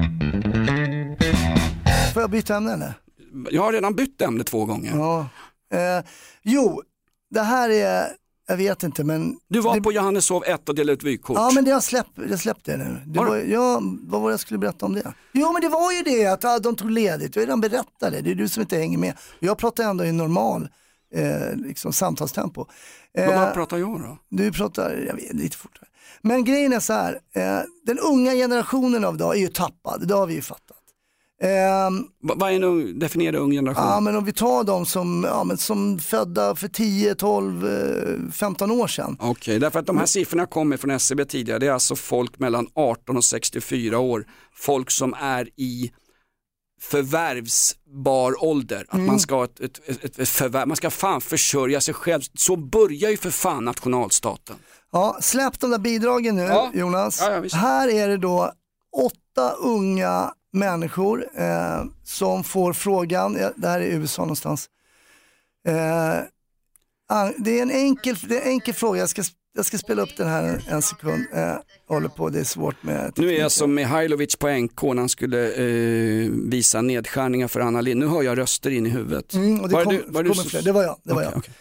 Får jag byta ämne eller? Jag har redan bytt ämne två gånger. Ja. Eh, jo, det här är, jag vet inte men... Du var det, på Johanneshov 1 och delade ut vykort. Ja men det har släppt, jag släppte det nu. Det var, ja, vad var det jag skulle berätta om det? Jo men det var ju det att ah, de tog ledigt, jag redan berättat det, det är du som inte hänger med. Jag pratar ändå i normal eh, liksom, samtalstempo. Vad, Eh, vad pratar jag då? Du pratar, jag vet, lite fortare. Men grejen är så här, eh, den unga generationen av idag är ju tappad, det har vi ju fattat. Va- Vad är en ung, definiera ung generation? Ja men om vi tar de som, ja, men som födda för 10, 12, eh, 15 år sedan. Okej, därför att de här siffrorna kommer från SCB tidigare. Det är alltså folk mellan 18 och 64 år. Folk som är i förvärvsbar ålder. Att man ska ett, ett, ett, ett förvärv, man ska fan försörja sig själv. Så börjar ju för fan nationalstaten. Ja, släpp de där bidragen nu Ja. Jonas. Ja, ja. Här är det då åtta unga människor eh, som får frågan, ja, det här är USA någonstans. Eh, det, är en enkel, det är en enkel fråga, jag ska, jag ska spela upp den här en, en sekund. Eh, håller på, det är svårt med Nu är tekniken. jag som Mihailovic på NK när han skulle eh, visa nedskärningar för Anna Lindh. Nu hör jag röster in i huvudet. Mm, det Var kom, du- var du kommer så- fler. Det var jag. Det var jag. okej.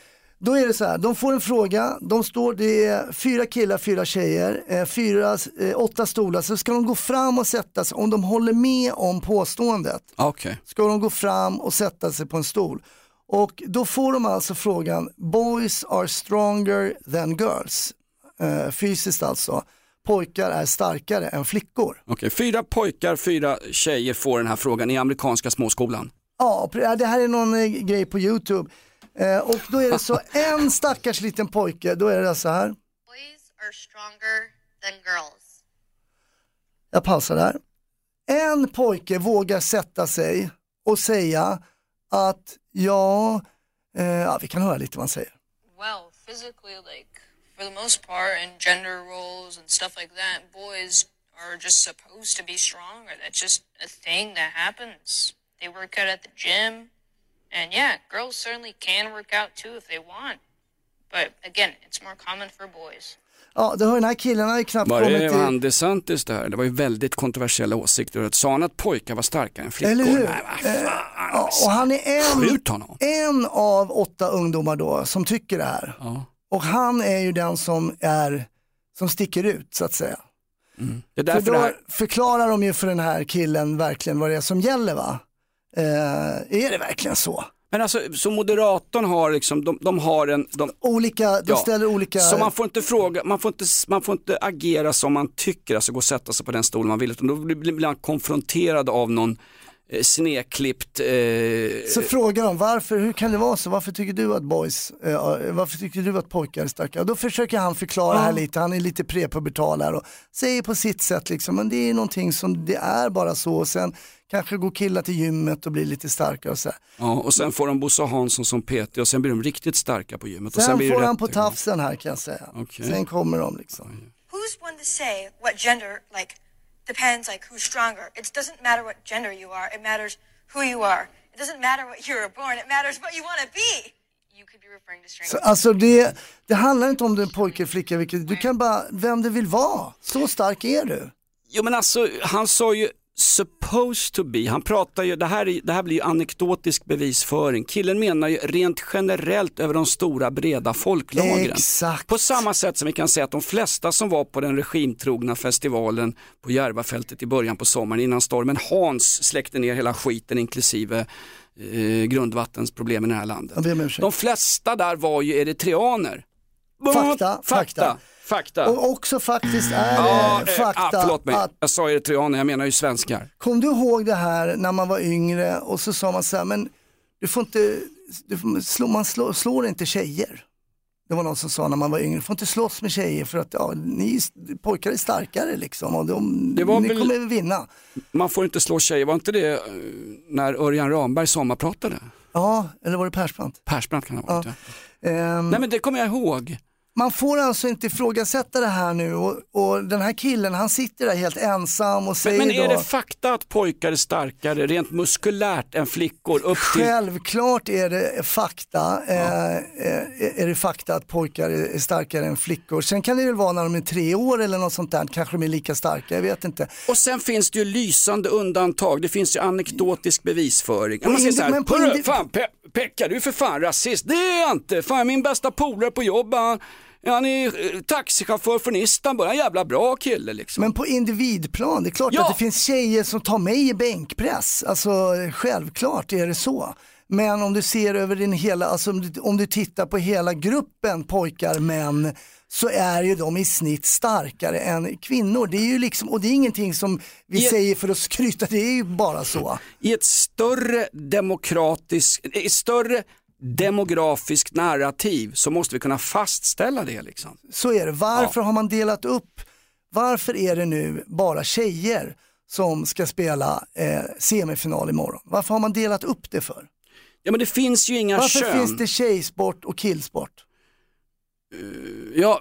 Då är det så här, de får en fråga, de står, det är fyra killar, fyra tjejer, eh, fyra, eh, åtta stolar, så ska de gå fram och sätta sig, om de håller med om påståendet, Okej. ska de gå fram och sätta sig på en stol. Och då får de alltså frågan, boys are stronger than girls, eh, fysiskt alltså, pojkar är starkare än flickor. Okej, fyra pojkar, fyra tjejer får den här frågan i amerikanska småskolan. Ja, det här är någon grej på YouTube. Eh, och då är det så, en stackars liten pojke, då är det så här. Boys are stronger than girls. Jag pausar där. En pojke vågar sätta sig och säga att ja, eh, ja vi kan höra lite vad han säger. Well, physically, like, for the most part, in gender roles and stuff like that, boys are just supposed to be stronger. That's just a thing that happens. They work out at the gym. And yeah, girls certainly can work out too if they want. But again, it's more common for boys. Ja, det hör den här killen har ju knappt Var kommit det till... han DeSantis där? Det var ju väldigt kontroversiella åsikter. Sa han att pojkar var starkare än flickor? Eller hur? Nej, vad fan. Ja, och han är en, en av åtta ungdomar då som tycker det här. Ja. Och han är ju den som är, som sticker ut så att säga. Det är För då det här, förklarar de ju för den här killen verkligen vad det är som gäller va? Eh, är det verkligen så? men alltså, så moderatorn har liksom, de, de har en, de, Olika, de Ja. ställer olika... så man får inte fråga, man får inte, man får inte agera som man tycker, alltså gå och sätta sig på den stolen man vill, utan då blir blir man konfronterad av någon eh, snedklippt, eh, Så frågar de varför, hur kan det vara så, varför tycker du att boys, eh, varför tycker du att pojkar är starka? Då försöker han förklara här lite, han är lite prepubertal här och säger på sitt sätt liksom, men det är någonting som, det är bara så och sen kanske går killar till gymmet och blir lite starkare och så. här. ja, och sen får de Bosse Hansson som PT och sen blir de riktigt starka på gymmet. och Sen blir det får han på tafsen här kan jag säga. Okej. Sen kommer de liksom. Who's one to say what gender like depends like who's stronger? It doesn't matter what gender you are. It matters who you are. It doesn't matter what you were born. It matters what you want to be. You could be referring to strength. Så, alltså det, det handlar inte om du är pojke, flicka, vilket, du kan bara, vem du vill vara. Så stark är du. Jo men alltså, han sa ju supposed to be, han pratar ju, det här, är, det här blir ju anekdotisk bevisföring. Killen menar ju rent generellt över de stora breda folklagren. Exakt. På samma sätt som vi kan säga att de flesta som var på den regimtrogna festivalen på Järvafältet i början på sommaren innan stormen Hans släckte ner hela skiten inklusive eh, grundvattensproblemen i det här landet. De flesta där var ju eritreaner. Fakta, fakta. fakta. Och också faktiskt är Ja, det eh, fakta ah, förlåt mig, att jag sa eritreaner, jag menar ju svenskar. Kom du ihåg det här när man var yngre och så sa man så här, men du får inte, du får, slå, man slår, slår inte tjejer. Det var någon som sa när man var yngre, du får inte slåss med tjejer för att ja, ni pojkar är starkare liksom och de, Det var ni väl- kommer vinna. Man får inte slå tjejer, var inte det eh, när Örjan Ramberg sommarpratade? Ja, eller var det Persbrandt? Persbrandt kan det ha varit ja. Ehm, Nej men det kommer jag ihåg. Man får alltså inte ifrågasätta det här nu och, och den här killen han sitter där helt ensam och Men, säger men är då, det fakta att pojkar är starkare rent muskulärt än flickor upp till... Självklart är det fakta, eh, eh, är det fakta att pojkar är starkare än flickor. Sen kan det väl vara när de är tre år eller något sånt där, kanske de är lika starka, jag vet inte. Och sen finns det ju lysande undantag, det finns ju anekdotisk bevisföring. Man säger så här, men på "Hörru, indi- fan Pe- Pekka du är för fan rasist, det är jag inte, fan min bästa polare på jobbet, han, han är eh, taxichaufför från Istanbul, en jävla bra kille liksom. Men på individplan, det är klart Ja. att det finns tjejer som tar mig i bänkpress. Alltså självklart är det så. Men om du ser över din hela, alltså om du, om du tittar på hela gruppen pojkar, män, så är ju de i snitt starkare än kvinnor. Det är ju liksom, och det är ingenting som vi I- säger för att skryta, det är ju bara så. I ett större demokratiskt, i större demografiskt narrativ så måste vi kunna fastställa det liksom. Så är det. Varför har man delat upp, varför är det nu bara tjejer som ska spela eh, semifinal imorgon? Varför har man delat upp det för? Ja men det finns ju inga Varför kön. finns det tjejsport och killsport? Ja,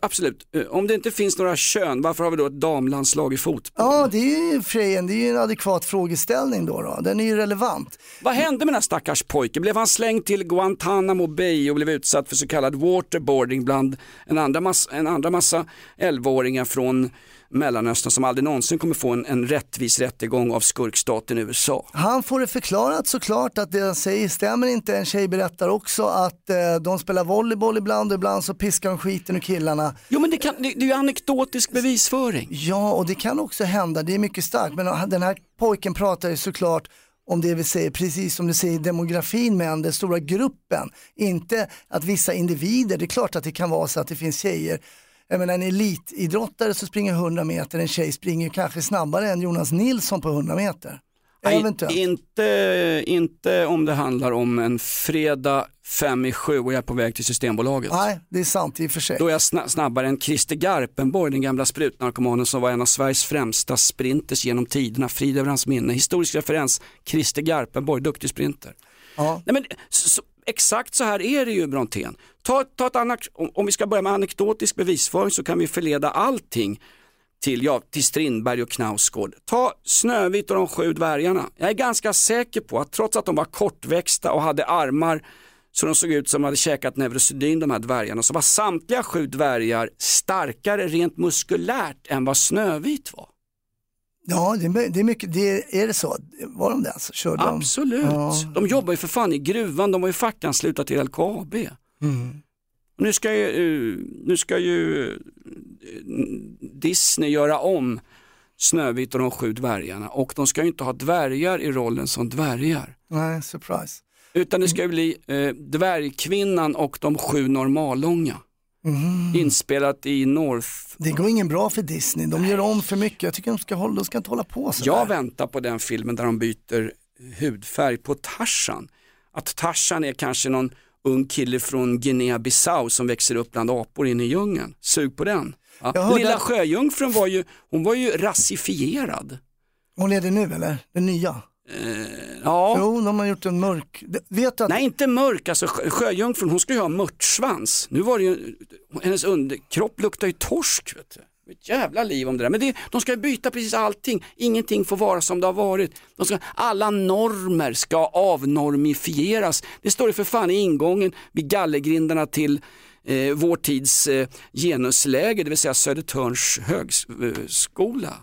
absolut. Eh, Om det inte finns några kön, varför har vi då ett damlandslag i fotboll? Ja, det är ju det är ju en adekvat frågeställning då, då. Den är ju relevant. Vad hände med den här stackars pojken? Blev han slängd till Guantanamo Bay och blev utsatt för så kallad waterboarding bland en andra, massa, en andra massa 11-åringar från Mellanöstern som aldrig någonsin kommer få en, en rättvis rättegång av skurkstaten USA? Han får det förklarat såklart att det jag säger stämmer inte. En tjej berättar också att eh, de spelar volleyboll ibland och ibland så piskar de skiten ur killarna. Jo men det, kan, det, det är ju anekdotisk bevisföring. Ja, och det kan också hända, det är mycket starkt. Men den här pojken pratar ju såklart om det vi säger, precis som du säger, demografin med den stora gruppen. Inte att vissa individer, det är klart att det kan vara så att det finns tjejer. Jag menar en elitidrottare så springer 100 meter, en tjej springer kanske snabbare än Jonas Nilsson på 100 meter. Nej, inte, inte om det handlar om en fredag fem i sju och jag är på väg till Systembolaget. Nej, det är sant i och för sig. Då är jag sna- snabbare än Christer Garpenborg, den gamla sprutnarkomanen som var en av Sveriges främsta sprinters genom tiderna. Frid över hans minne. Historisk referens, Christer Garpenborg, duktig sprinter. Ja. Nej, men, så, exakt så här är det ju Brontén. Ta, ta ett annat, om, om vi ska börja med anekdotisk bevisföring så kan vi förleda allting till, ja, till Strindberg och Knausgård. Ta Snövit och de sju dvärgarna. Jag är ganska säker på att trots att de var kortväxta och hade armar så de såg ut som de hade käkat Neurosedyn de här dvärgarna så var samtliga sju dvärgar starkare rent muskulärt än vad Snövit var. Ja, det är, det är mycket, det är det så? Var de det alltså? Körde de? Absolut. Ja. De jobbar ju för fan i gruvan, de var ju fackanslutna till LKAB. Mm. Nu ska ju, eh, nu ska ju eh, Disney göra om Snövit och de sju dvärgarna och de ska ju inte ha dvärgar i rollen som dvärgar. Nej, surprise. Utan det ska ju bli eh, dvärgkvinnan och de sju normallånga. Inspelat i North. Det går ingen bra för Disney, de gör om för mycket. Jag tycker de ska, hålla, de ska inte hålla på så Jag väntar på den filmen där de byter hudfärg på Tarzan. Att Tarzan är kanske någon ung kille från Guinea-Bissau som växer upp bland apor inne i djungeln. Sug på den. Ja. Lilla att- sjöjungfrun var ju, hon var ju rasifierad. Hon är det nu eller? Den nya? Ja. Jo, de har gjort en mörk. Det- Vet att Nej inte mörk, alltså sjö- sjöjungfrun hon ska ju ha mörtsvans. Nu var det ju, hennes underkropp luktar ju torsk. Vet du. Ett jävla liv om det där. Men det, de ska byta precis allting, ingenting får vara som det har varit. De ska, alla normer ska avnormifieras. Det står ju för fan i ingången vid gallergrindarna till eh, vår tids eh, genusläge, det vill säga Södertörns högskola.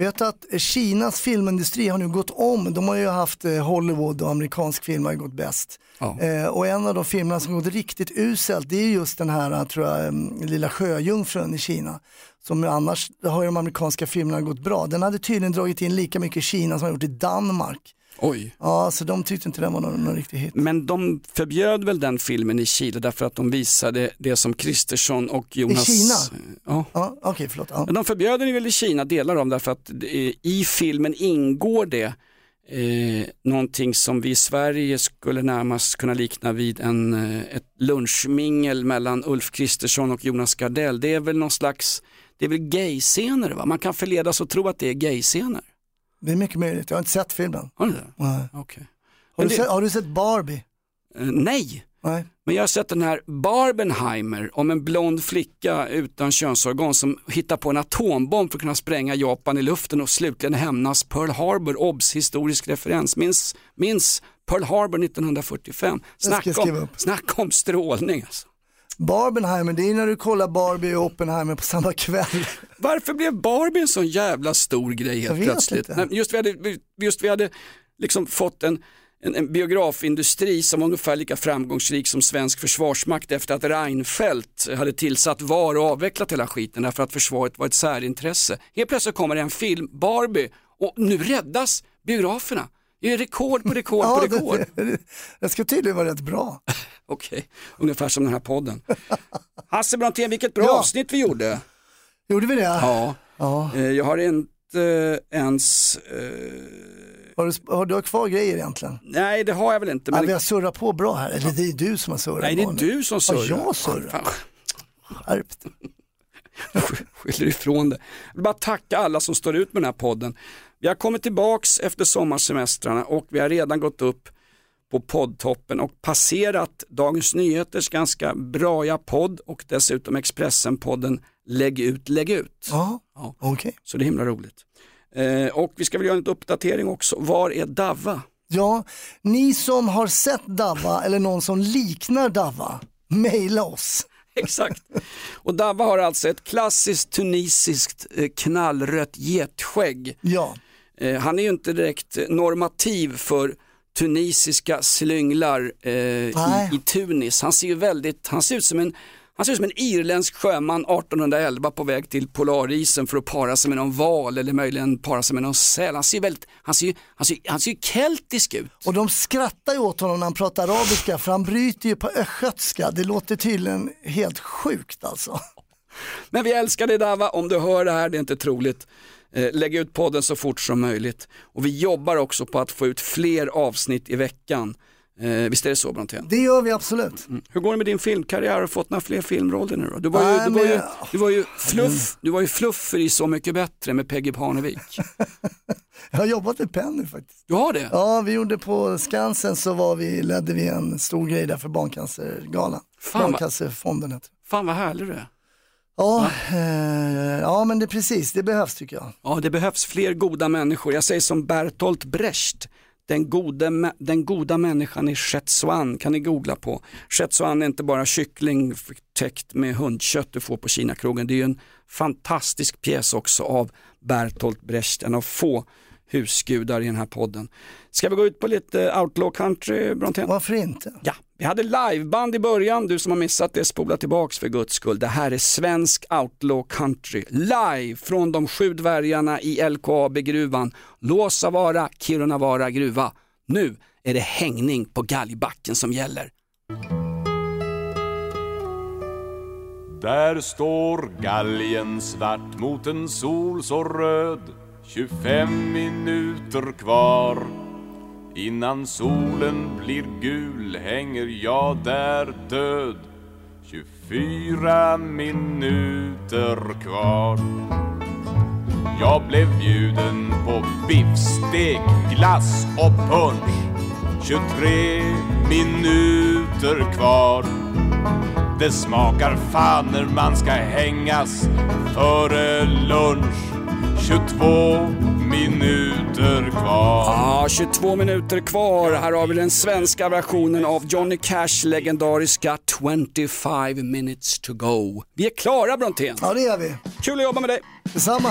Vet du att Kinas filmindustri har nu gått om, de har ju haft eh, Hollywood och amerikansk film har ju gått bäst. Ja. Eh, och en av de filmerna som gått riktigt uselt det är just den här, eh, tror jag, em, Lilla Sjöjungfrun i Kina. Som annars har ju de amerikanska filmerna gått bra. Den hade tydligen dragit in lika mycket i Kina som har gjort i Danmark. Oj. Ja, så de tyckte inte den var någon, någon riktig hit. Men de förbjöd väl den filmen i Chile därför att de visade det som Kristersson och Jonas... I Kina? Ja. Ja, Okej, förlåt. Ja. Men de förbjöd den väl i Kina, delar av därför att i filmen ingår det eh, någonting som vi i Sverige skulle närmast kunna likna vid en, eh, ett lunchmingel mellan Ulf Kristersson och Jonas Gardell. Det är väl någon slags, det är väl gay-scener va? Man kan förledas att tro att det är gay-scener. Det är mycket möjligt, jag har inte sett filmen. Har du det? Nej. Okej. Har, du det- sett, har du sett Barbie? Eh, nej, Nej. men jag har sett den här Barbenheimer om en blond flicka utan könsorgan som hittar på en atombomb för att kunna spränga Japan i luften och slutligen hämnas Pearl Harbor, obs historisk referens. Minns, minns Pearl Harbor 1945. ska jag Snacka om, upp. snacka om strålning. Alltså. Barbenheimer, det är när du kollar Barbie och Oppenheimer på samma kväll. Varför blev Barbie en sån jävla stor grej helt plötsligt? inte. Just vi hade, just vi hade liksom fått en, en, en biografindustri som var ungefär lika framgångsrik som svensk försvarsmakt efter att Reinfeldt hade tillsatt VAR och avvecklat hela skiten därför att försvaret var ett särintresse. Helt plötsligt kommer det en film, Barbie, och nu räddas biograferna. Det är rekord på rekord på Ja, rekord. det, det, det ska tydligen vara rätt bra. Okej, ungefär som den här podden. Hasse Brontén, vilket bra Ja. avsnitt vi gjorde. Gjorde vi det? Ja, Ja. eh, jag har inte ens eh, Har, du, har du har kvar grejer egentligen? Nej det har jag väl inte. Ja, Men vi har surrat på bra här, eller det är du som har surrat. Nej det är du som surrar. Ja, jag surrar. Fan, Skärp dig. Skyller ifrån det. Jag vill bara tacka alla som står ut med den här podden. Vi har kommit tillbaks efter sommarsemestrarna och vi har redan gått upp på poddtoppen och passerat Dagens Nyheters ganska braiga podd och dessutom Expressen-podden Lägg ut, lägg ut. Ja, Ja. okej. Så det är himla roligt. Eh, och vi ska väl göra en uppdatering också. Var är Davva? Ja, ni som har sett Davva eller någon som liknar Davva, mejla oss. Exakt. Och Davva har alltså ett klassiskt tunisiskt eh, knallrött getskägg. Ja, Eh, han är ju inte direkt normativ för tunisiska slynglar eh, i, i Tunis. Han ser ju väldigt, han ser ut som en han ser ut som en irländsk sjöman 1811 på väg till polarisen för att para sig med någon val eller möjligen para sig med någon säl. Han ser, väldigt, han ser, ju- han ser, han ser keltisk ut. och de skrattar ju åt honom när han pratar arabiska för han bryter ju på östgötska. Det låter tydligen helt sjukt alltså. Men vi älskar dig Dava, om du hör det här, det är inte troligt. Eh, lägg ut podden så fort som möjligt. Och vi jobbar också på att få ut fler avsnitt i veckan. Eh, visst är det så Brontén? Det gör vi absolut. Hur går det med din filmkarriär? Har du fått några fler filmroller nu då? Du var ju, Nej, du var ju, du var ju, fluff, du var ju fluffer i Så mycket bättre med Peggy Parnevik. Jag har jobbat med Penny faktiskt. Du har det? Ja, vi gjorde på Skansen så var vi, ledde vi en stor grej där för Barncancergalan. Barncancerfonden heter. Fan vad härlig du är. Ja, eh, ja men det är precis, det behövs tycker jag. Ja, det behövs fler goda människor. Jag säger som Bertolt Brecht, den, gode, den goda människan i Szechuan kan ni googla på. Szechuan är inte bara kyckling täckt med hundkött du får på Kinakrogen. Det är ju en fantastisk pjäs också av Bertolt Brecht, en av få husgudar i den här podden. Ska vi gå ut på lite outlaw country, Brontén? Varför inte? Ja, vi hade liveband i början. Du som har missat det, spola tillbaks för guds skull. Det här är svensk outlaw country. Live från de sju dvärgarna i LKAB-gruvan. Låsavara, Kirunavara gruva. Nu är det hängning på galgbacken som gäller. Där står galgen svart mot en sol så röd 25 minuter kvar Innan solen blir gul hänger jag där död. 24 minuter kvar. Jag blev bjuden på biffstek, glass och punsch 23 minuter kvar. Det smakar fan när man ska hängas före lunch. 22 minuter kvar Ja, 22 minuter kvar. Här har vi den svenska versionen av Johnny Cash legendariska 25 minutes to go. Vi är klara Brontén. Ja det gör vi. Kul att jobba med dig. Detsamma.